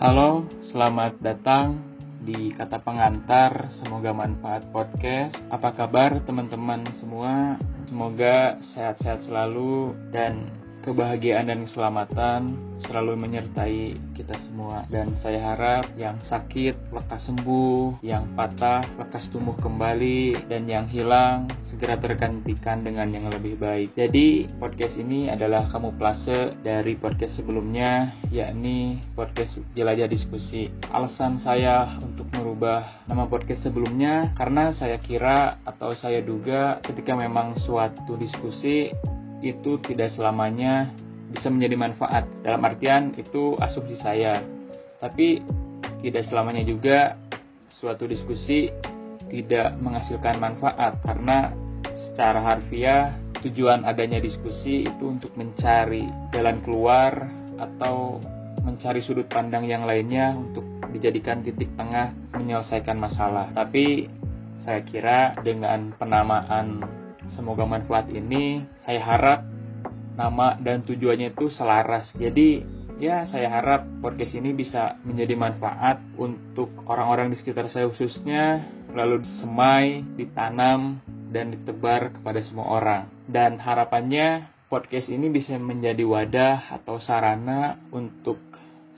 Halo, selamat datang di kata pengantar. Semoga manfaat podcast. Apa kabar teman-teman semua? Semoga sehat-sehat selalu dan kebahagiaan dan keselamatan selalu menyertai kita semua dan saya harap yang sakit lekas sembuh, yang patah lekas tumbuh kembali dan yang hilang segera tergantikan dengan yang lebih baik. Jadi podcast ini adalah kamu plase dari podcast sebelumnya yakni podcast jelajah diskusi. Alasan saya untuk merubah nama podcast sebelumnya karena saya kira atau saya duga ketika memang suatu diskusi itu tidak selamanya bisa menjadi manfaat. Dalam artian itu asumsi saya. Tapi tidak selamanya juga suatu diskusi tidak menghasilkan manfaat karena secara harfiah tujuan adanya diskusi itu untuk mencari jalan keluar atau mencari sudut pandang yang lainnya untuk dijadikan titik tengah menyelesaikan masalah. Tapi saya kira dengan penamaan Semoga manfaat ini saya harap nama dan tujuannya itu selaras. Jadi ya saya harap podcast ini bisa menjadi manfaat untuk orang-orang di sekitar saya khususnya lalu semai, ditanam dan ditebar kepada semua orang. Dan harapannya podcast ini bisa menjadi wadah atau sarana untuk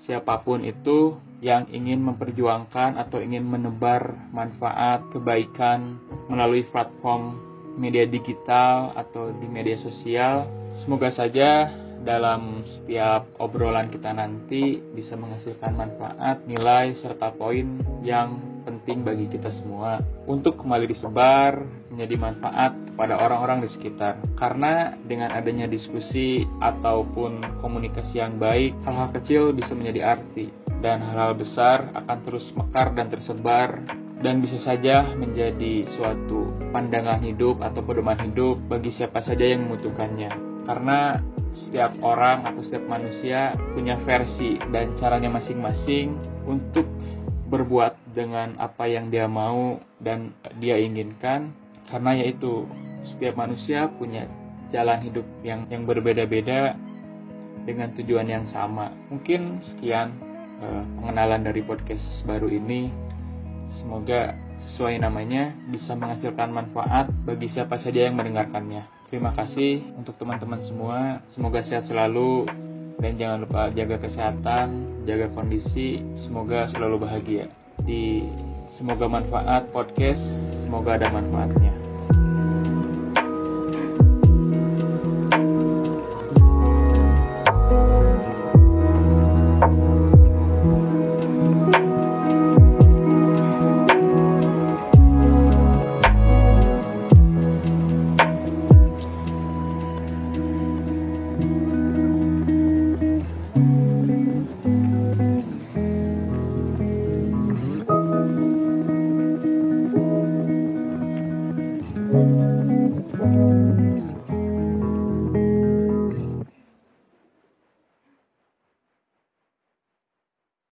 siapa pun itu yang ingin memperjuangkan atau ingin menebar manfaat kebaikan melalui platform media digital atau di media sosial. Semoga saja dalam setiap obrolan kita nanti bisa menghasilkan manfaat, nilai, serta poin yang penting bagi kita semua untuk kembali disebar menjadi manfaat kepada orang-orang di sekitar. Karena dengan adanya diskusi ataupun komunikasi yang baik, hal-hal kecil bisa menjadi arti dan hal-hal besar akan terus mekar dan tersebar dan bisa saja menjadi suatu pandangan hidup atau pedoman hidup bagi siapa saja yang membutuhkannya. Karena setiap orang atau setiap manusia punya versi dan caranya masing-masing untuk berbuat dengan apa yang dia mau dan dia inginkan karena yaitu setiap manusia punya jalan hidup yang yang berbeda-beda dengan tujuan yang sama. Mungkin sekian eh, pengenalan dari podcast baru ini. Semoga sesuai namanya bisa menghasilkan manfaat bagi siapa saja yang mendengarkannya. Terima kasih untuk teman-teman semua. Semoga sehat selalu dan jangan lupa jaga kesehatan, jaga kondisi. Semoga selalu bahagia. Di semoga manfaat podcast, semoga ada manfaatnya.